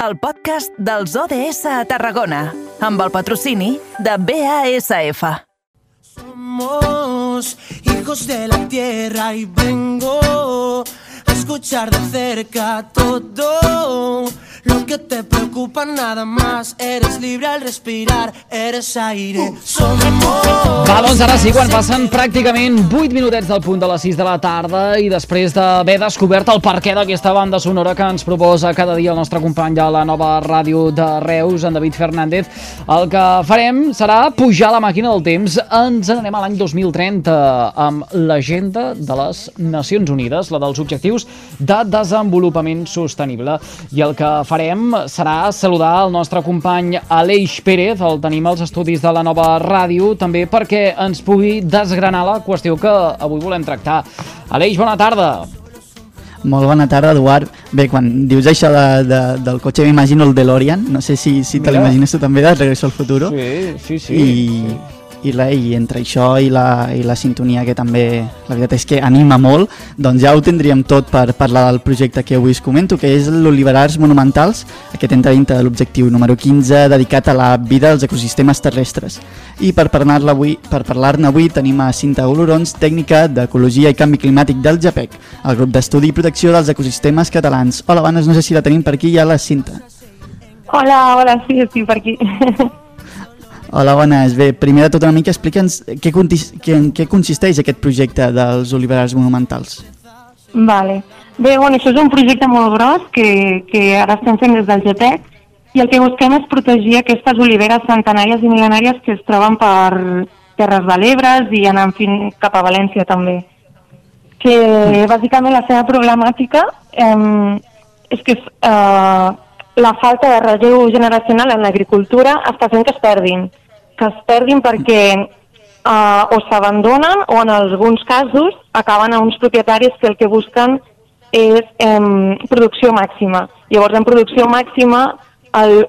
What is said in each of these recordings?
el podcast dels ODS a Tarragona, amb el patrocini de BASF. Somos hijos de la tierra y vengo a escuchar de cerca todo lo que te preocupa nada más. Eres libre al respirar, eres aire. Somos. Va, doncs ara sí, quan passen pràcticament 8 minutets del punt de les 6 de la tarda i després d'haver descobert el perquè d'aquesta banda sonora que ens proposa cada dia el nostre company de la nova ràdio de Reus, en David Fernández, el que farem serà pujar la màquina del temps. Ens n'anem a l'any 2030 amb l'agenda de les Nacions Unides, la dels objectius de desenvolupament sostenible. I el que farem serà saludar el nostre company Aleix Pérez, el tenim als estudis de la nova ràdio, també perquè ens pugui desgranar la qüestió que avui volem tractar. Aleix, bona tarda. Molt bona tarda, Eduard. Bé, quan dius això de, de, del cotxe m'imagino el DeLorean, no sé si, si te l'imagines tu també, de Regreso al Futuro. Sí, sí, sí. I, i, la, i entre això i la, i la sintonia que també la veritat és que anima molt doncs ja ho tindríem tot per parlar del projecte que avui us comento que és l'Oliverars Monumentals aquest entra dintre de l'objectiu número 15 dedicat a la vida dels ecosistemes terrestres i per parlar-ne avui, per parlar-ne avui tenim a Cinta Olorons, tècnica d'Ecologia i Canvi Climàtic del JAPEC, el grup d'estudi i protecció dels ecosistemes catalans. Hola, bones, no sé si la tenim per aquí ja la Cinta. Hola, hola, sí, estic per aquí. Hola, bones. Bé, primer de tot una mica explica'ns què, què, en què consisteix aquest projecte dels oliverars monumentals. vale. Bé, bueno, això és un projecte molt gros que, que ara estem fent des del GTEC i el que busquem és protegir aquestes oliveres centenàries i mil·lenàries que es troben per Terres de l'Ebre i anant fin cap a València també. Que bàsicament la seva problemàtica eh, és que eh, la falta de relleu generacional en l'agricultura està fent que es perdin. Que es perdin perquè uh, o s'abandonen o en alguns casos acaben a uns propietaris que el que busquen és eh, producció màxima. Llavors, en producció màxima, el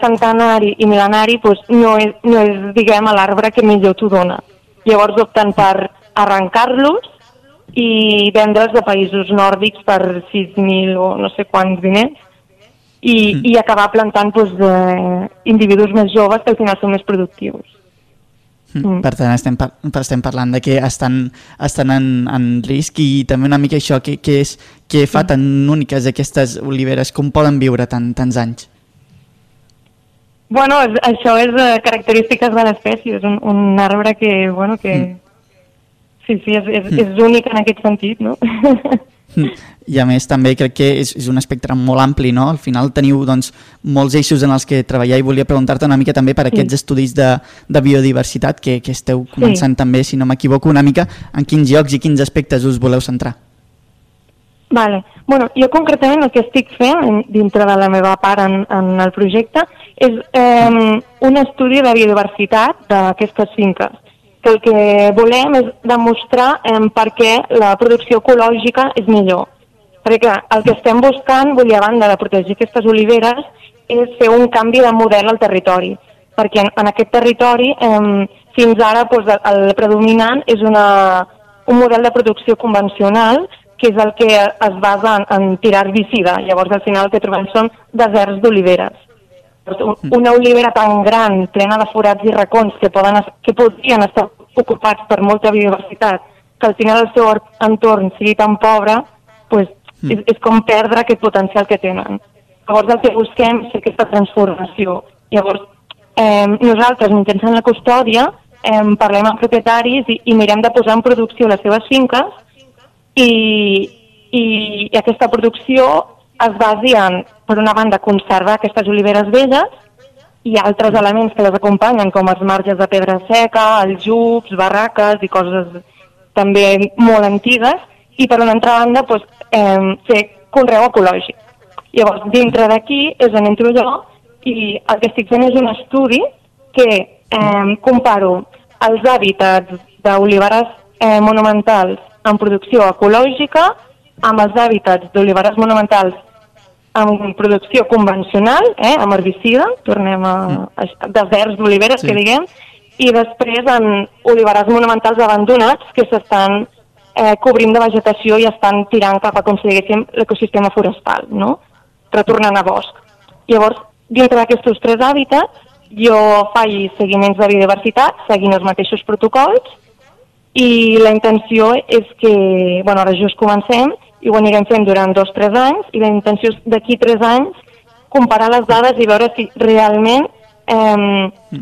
centenari i mil·lenari doncs, no, és, no és, diguem, l'arbre que millor t'ho dona. Llavors opten per arrencar-los i vendre'ls de països nòrdics per 6.000 o no sé quants diners i, mm. i acabar plantant doncs, eh, individus més joves que al final són més productius. Mm. Per tant, estem, par estem parlant de que estan, estan en, en risc i també una mica això, que, que, és, que fa tan úniques aquestes oliveres, com poden viure tant, tants anys? Bueno, és, això és eh, característiques de l'espècie, és un, un arbre que, bueno, que... Mm. Sí, sí, és, és, és únic en aquest sentit, no? I a més també crec que és, és un espectre molt ampli, no? Al final teniu doncs, molts eixos en els que treballar i volia preguntar-te una mica també per Sí. aquests estudis de, de biodiversitat que, que esteu començant també, si no m'equivoco, una mica en quins llocs i quins aspectes us voleu centrar. Vale. Bueno, jo concretament el que estic fent en- dintre de la meva part en, en el projecte és eh, un estudi de biodiversitat d'aquestes finques que el que volem és demostrar eh, per què la producció ecològica és millor. Perquè clar, el que estem buscant, vull dir, a banda de protegir aquestes oliveres, és fer un canvi de model al territori. Perquè en, en aquest territori, eh, fins ara, doncs, el, predominant és una, un model de producció convencional que és el que es basa en, en tirar herbicida. Llavors, al final, el que trobem són deserts d'oliveres. Un- Una olivera tan gran, plena de forats i racons, que, poden, que podrien estar ocupats per molta biodiversitat, que al final el seu or- entorn sigui tan pobre, pues, és, és com perdre aquest potencial que tenen. Llavors el que busquem és aquesta transformació. Llavors, eh, nosaltres, mitjançant la custòdia, eh, parlem amb propietaris i, i mirem de posar en producció les seves finques i, i, i aquesta producció es basi en, per una banda, conservar aquestes oliveres velles i altres elements que les acompanyen, com els marges de pedra seca, els jups, barraques i coses també molt antigues, i per una altra banda doncs, eh, fer conreu ecològic. Llavors, dintre d'aquí és on entro jo i el que estic fent és un estudi que eh, comparo els hàbitats d'oliveres eh, monumentals en producció ecològica amb els hàbitats d'oliveres monumentals amb producció convencional, eh, amb herbicida, tornem a, a deserts d'oliveres, Sí. sí. que diguem, i després en oliverars monumentals abandonats que s'estan eh, cobrint de vegetació i estan tirant cap a com si diguéssim l'ecosistema forestal, no? retornant a bosc. Llavors, dintre d'aquests tres hàbitats, jo faig seguiments de biodiversitat, seguint els mateixos protocols, i la intenció és que, bueno, ara just comencem, i ho anirem fent durant dos o tres anys, i la intenció és d'aquí tres anys comparar les dades i veure si realment eh,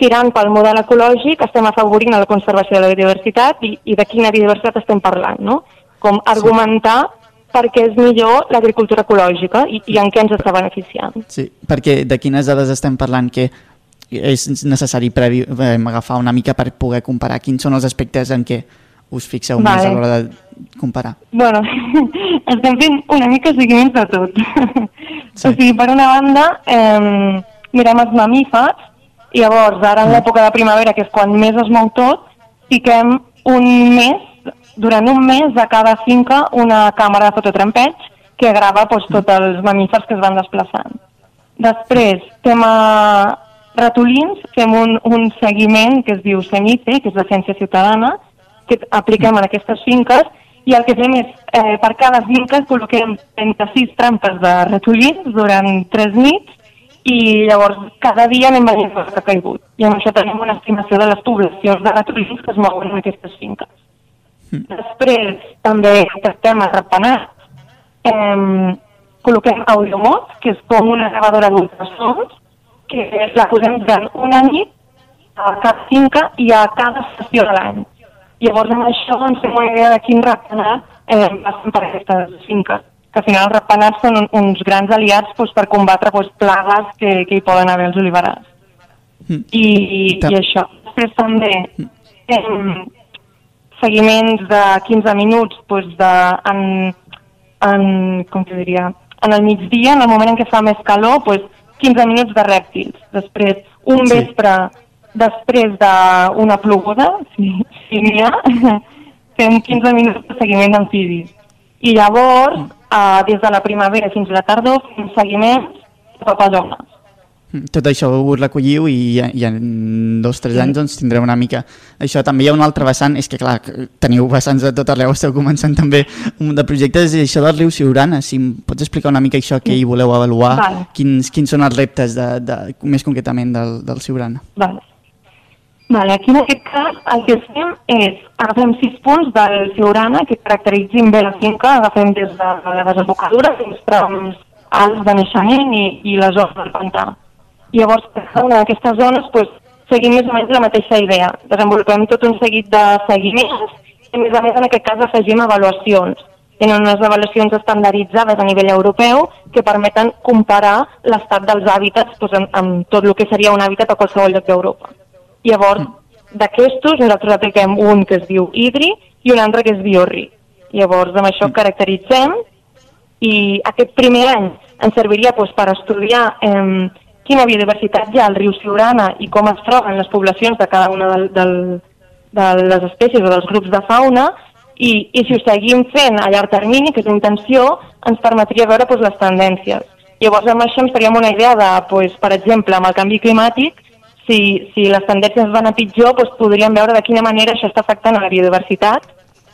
tirant pel model ecològic estem afavorint la conservació de la biodiversitat i, i de quina biodiversitat estem parlant, no? Com argumentar per què és millor l'agricultura ecològica i, i en què ens està beneficiant. Sí, perquè de quines dades estem parlant que és necessari previ, eh, agafar una mica per poder comparar quins són els aspectes en què us fixeu vale. més a l'hora de comparar? Bueno, estem fent una mica seguiments de tot. Sí. O sigui, per una banda, eh, mirem els mamífers, i llavors, ara en mm. l'època de primavera, que és quan més es mou tot, fiquem un mes, durant un mes, a cada finca una càmera de fototrampeig que grava doncs, tots els mamífers que es van desplaçant. Després, tema ratolins, fem un, un seguiment que es diu CEMICE, que és la ciència ciutadana, que apliquem en aquestes finques, i el que fem és, eh, per cada finca col·loquem 36 trampes de ratolins durant 3 nits, i llavors cada dia anem veient el que ha caigut. I amb això tenim una estimació de les poblacions de ratolins que es mouen en aquestes finques. Mm. Després també tractem el ratpenat, eh, col·loquem audiomot, que és com una gravadora d'ultrasons, que la posem durant una nit a cada finca i a cada estació de l'any. Llavors amb això ens fem una idea de quin ratpenat eh, passen per aquestes finques que al final els ratpenats són un, uns grans aliats doncs, per combatre doncs, plagues que, que hi poden haver els oliverars. Mm. I, i això. Després també mm. seguiments de 15 minuts doncs, de, en, en, com que diria, en el migdia, en el moment en què fa més calor, doncs, 15 minuts de rèptils. Després, un sí. vespre, després d'una ploguda, si, si n'hi ha, fem 15 minuts de seguiment d'amfibis. I llavors, uh, des de la primavera fins a la tardor, fem seguiments de papadones. Mm, tot això ho recolliu i, i en dos o tres sí. anys doncs, tindreu una mica... Això també hi ha un altre vessant, és que clar, teniu vessants de tot arreu, esteu començant també un de projectes, i això del riu Siurana, si em pots explicar una mica això que hi voleu avaluar, vale. quins, quins són els reptes de, de, més concretament del, del Siurana? Vale. Vale, aquí en aquest cas el que fem és agafem sis punts del Ciurana que caracteritzin bé la finca, agafem des de la desembocadura fins trams alts de naixement i, i les zones del pantà. Llavors, cada una d'aquestes zones, pues, seguim més o menys la mateixa idea. Desenvolupem tot un seguit de seguiments i, més a més, en aquest cas afegim avaluacions. Tenen unes avaluacions estandarditzades a nivell europeu que permeten comparar l'estat dels hàbitats pues, amb, amb tot el que seria un hàbitat a qualsevol lloc d'Europa. Llavors, d'aquestos nosaltres apliquem un que es diu hidri i un altre que es biorri. Llavors, amb això caracteritzem i aquest primer any ens serviria doncs, per estudiar eh, quina biodiversitat hi ha al riu Siurana i com es troben les poblacions de cada una del, del, de les espècies o dels grups de fauna i, i si ho seguim fent a llarg termini, que és intenció, ens permetria veure doncs, les tendències. Llavors, amb això ens faríem una idea de, doncs, per exemple, amb el canvi climàtic, si, si les tendències van a pitjor, doncs podríem veure de quina manera això està afectant a la biodiversitat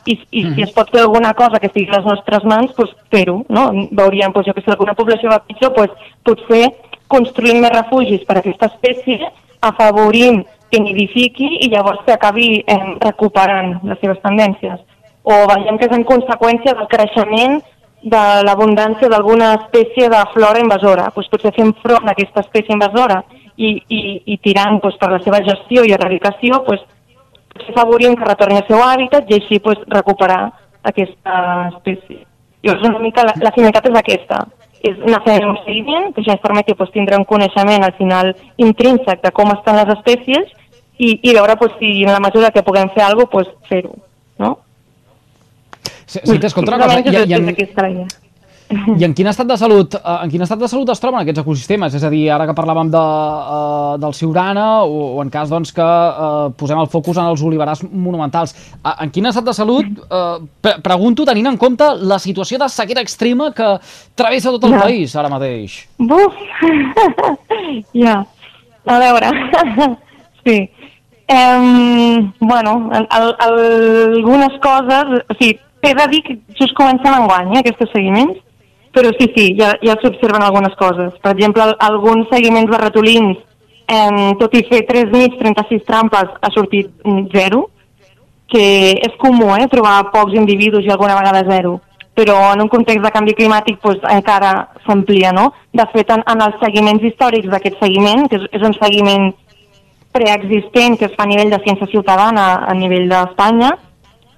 i, i si mhm. es pot fer alguna cosa que estigui a les nostres mans, doncs fer-ho. No? Veuríem doncs, que si alguna població va pitjor, doncs, potser construint més refugis per a aquesta espècie, afavorint que nidifiqui i llavors que acabi eh, recuperant les seves tendències. O veiem que és en conseqüència del creixement de l'abundància d'alguna espècie de flora invasora. Doncs potser fem front a aquesta espècie invasora i, i, i tirant doncs, per la seva gestió i erradicació doncs, afavorim que retorni al seu hàbitat i així doncs, recuperar aquesta espècie. Llavors, una mica la, la finalitat és aquesta, és anar fent un seguiment que ja ens permeti doncs, tindre un coneixement al final intrínsec de com estan les espècies i, i veure doncs, si en la mesura que puguem fer alguna cosa, doncs, fer-ho. No? Sí, sí, t'escolta una cosa, hi ha, hi ha, i en quin estat de salut eh, en quin estat de salut es troben aquests ecosistemes? És a dir, ara que parlàvem de, uh, del Siurana o, o en cas doncs, que uh, posem el focus en els oliverars monumentals, uh, en quin estat de salut, uh, pre pregunto tenint en compte la situació de sequera extrema que travessa tot el ja. país ara mateix? Buf! ja, a veure, sí. Um, bueno, el, el, algunes coses, o sigui, he de dir que just comencem en guany, eh, aquests seguiments, però sí, sí, ja, ja s'observen algunes coses. Per exemple, al- alguns seguiments de ratolins, eh, tot i fer 3 nits, 36 trampes, ha sortit zero, que és comú eh, trobar pocs individus i alguna vegada zero, però en un context de canvi climàtic pues, encara s'amplia, no? De fet, en, en els seguiments històrics d'aquest seguiment, que és, és un seguiment preexistent que es fa a nivell de ciència ciutadana a nivell d'Espanya,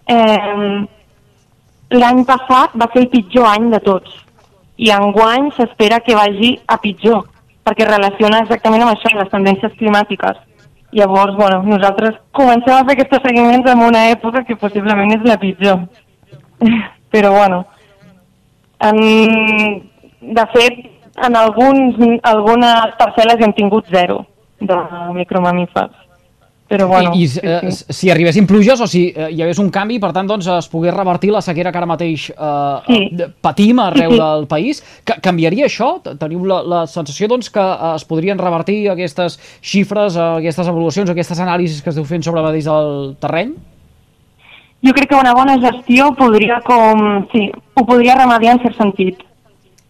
eh, l'any passat va ser el pitjor any de tots i enguany s'espera que vagi a pitjor perquè relaciona exactament amb això, les tendències climàtiques. Llavors, bueno, nosaltres comencem a fer aquests seguiments en una època que possiblement és la pitjor. Però, bueno, en, de fet, en alguns, algunes parcel·les hem tingut zero de micromamífers. Però, bueno, I, i sí, eh, sí. si arribessin pluges o si eh, hi hagués un canvi, per tant, doncs, es pogués revertir la sequera que ara mateix eh, Sí. eh, patim arreu Sí, sí. del país, ca canviaria això? Teniu la, la sensació doncs, que eh, es podrien revertir aquestes xifres, aquestes evolucions, aquestes anàlisis que esteu fent sobre mateix del terreny? Jo crec que una bona gestió podria com... Sí, ho podria remediar en cert sentit.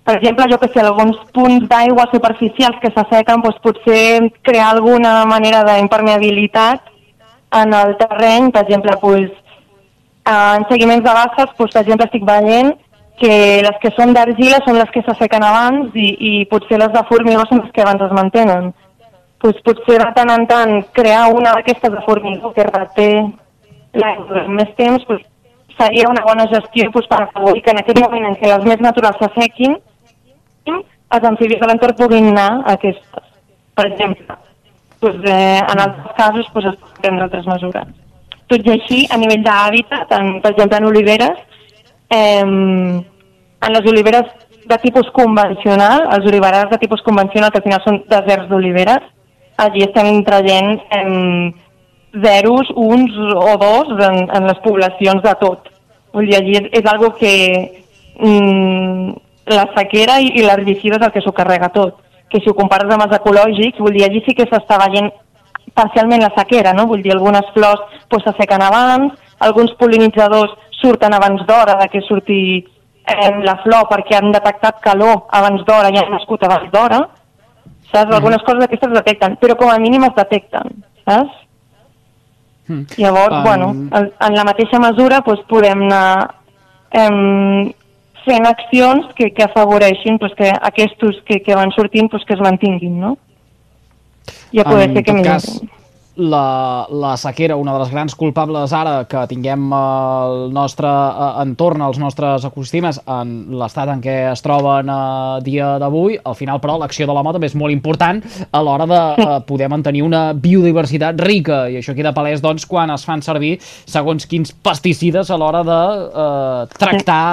Per exemple, jo que sé, alguns punts d'aigua superficials que s'assequen, doncs potser crear alguna manera d'impermeabilitat en el terreny, per exemple, doncs, en seguiments de basses, doncs, per exemple, estic veient que les que són d'argila són les que s'assequen abans i, i potser les de formigó són les que abans es mantenen. Doncs potser de tant en tant crear una d'aquestes de formigó que reté l'aigua més temps doncs, seria una bona gestió doncs, per afavorir que en aquest moment en què les més naturals s'assequin els amfibis de l'entorn puguin anar a aquestes. Per exemple, doncs, eh, en altres casos doncs, es poden prendre altres mesures. Tot i així, a nivell d'hàbitat, per exemple en oliveres, eh, en les oliveres de tipus convencional, els oliverars de tipus convencional, que al final són deserts d'oliveres, allí estem traient eh, zeros, uns o dos en, en les poblacions de tot. Vull dir, allí és, és algo que mm, la sequera i, i l'herbicida és el que s'ho carrega tot. Que si ho compares amb els ecològics, vull dir, allí sí que s'està veient parcialment la sequera, no? Vull dir, algunes flors pues, s'assequen abans, alguns pol·linitzadors surten abans d'hora de que surti eh, la flor perquè han detectat calor abans d'hora i han nascut abans d'hora, saps? Algunes coses d'aquestes es detecten, però com a mínim es detecten, saps? Mm. Llavors, Um, bueno, en, en la mateixa mesura doncs, podem anar em, fent accions que, que afavoreixin doncs, que aquests que, que van sortint doncs, que es mantinguin, no? Ja poder En ser que tot cas, millorin. La, la sequera, una de les grans culpables ara que tinguem el nostre eh, entorn, els nostres ecosistemes en l'estat en què es troben a dia d'avui, al final però l'acció de l'home també és molt important a l'hora de eh, poder mantenir una biodiversitat rica. I això queda palès doncs quan es fan servir segons quins pesticides a l'hora de eh, tractar,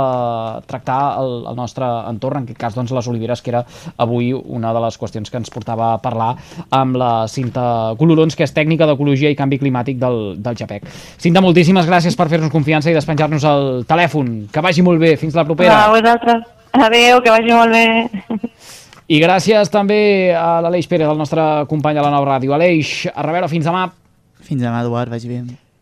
eh, tractar el, el nostre entorn, en aquest cas doncs les oliveres que era avui una de les qüestions que ens portava a parlar amb la Cinta Colorons, que és tècnica d'ecologia i canvi climàtic del, del JAPEC. Cinta, moltíssimes gràcies per fer-nos confiança i despenjar-nos el telèfon. Que vagi molt bé, fins la propera. A vosaltres. Adéu, que vagi molt bé. I gràcies també a l'Aleix Pérez, el nostre company a la nova ràdio. Aleix, a reveure fins demà. Fins demà, Eduard, vagi bé.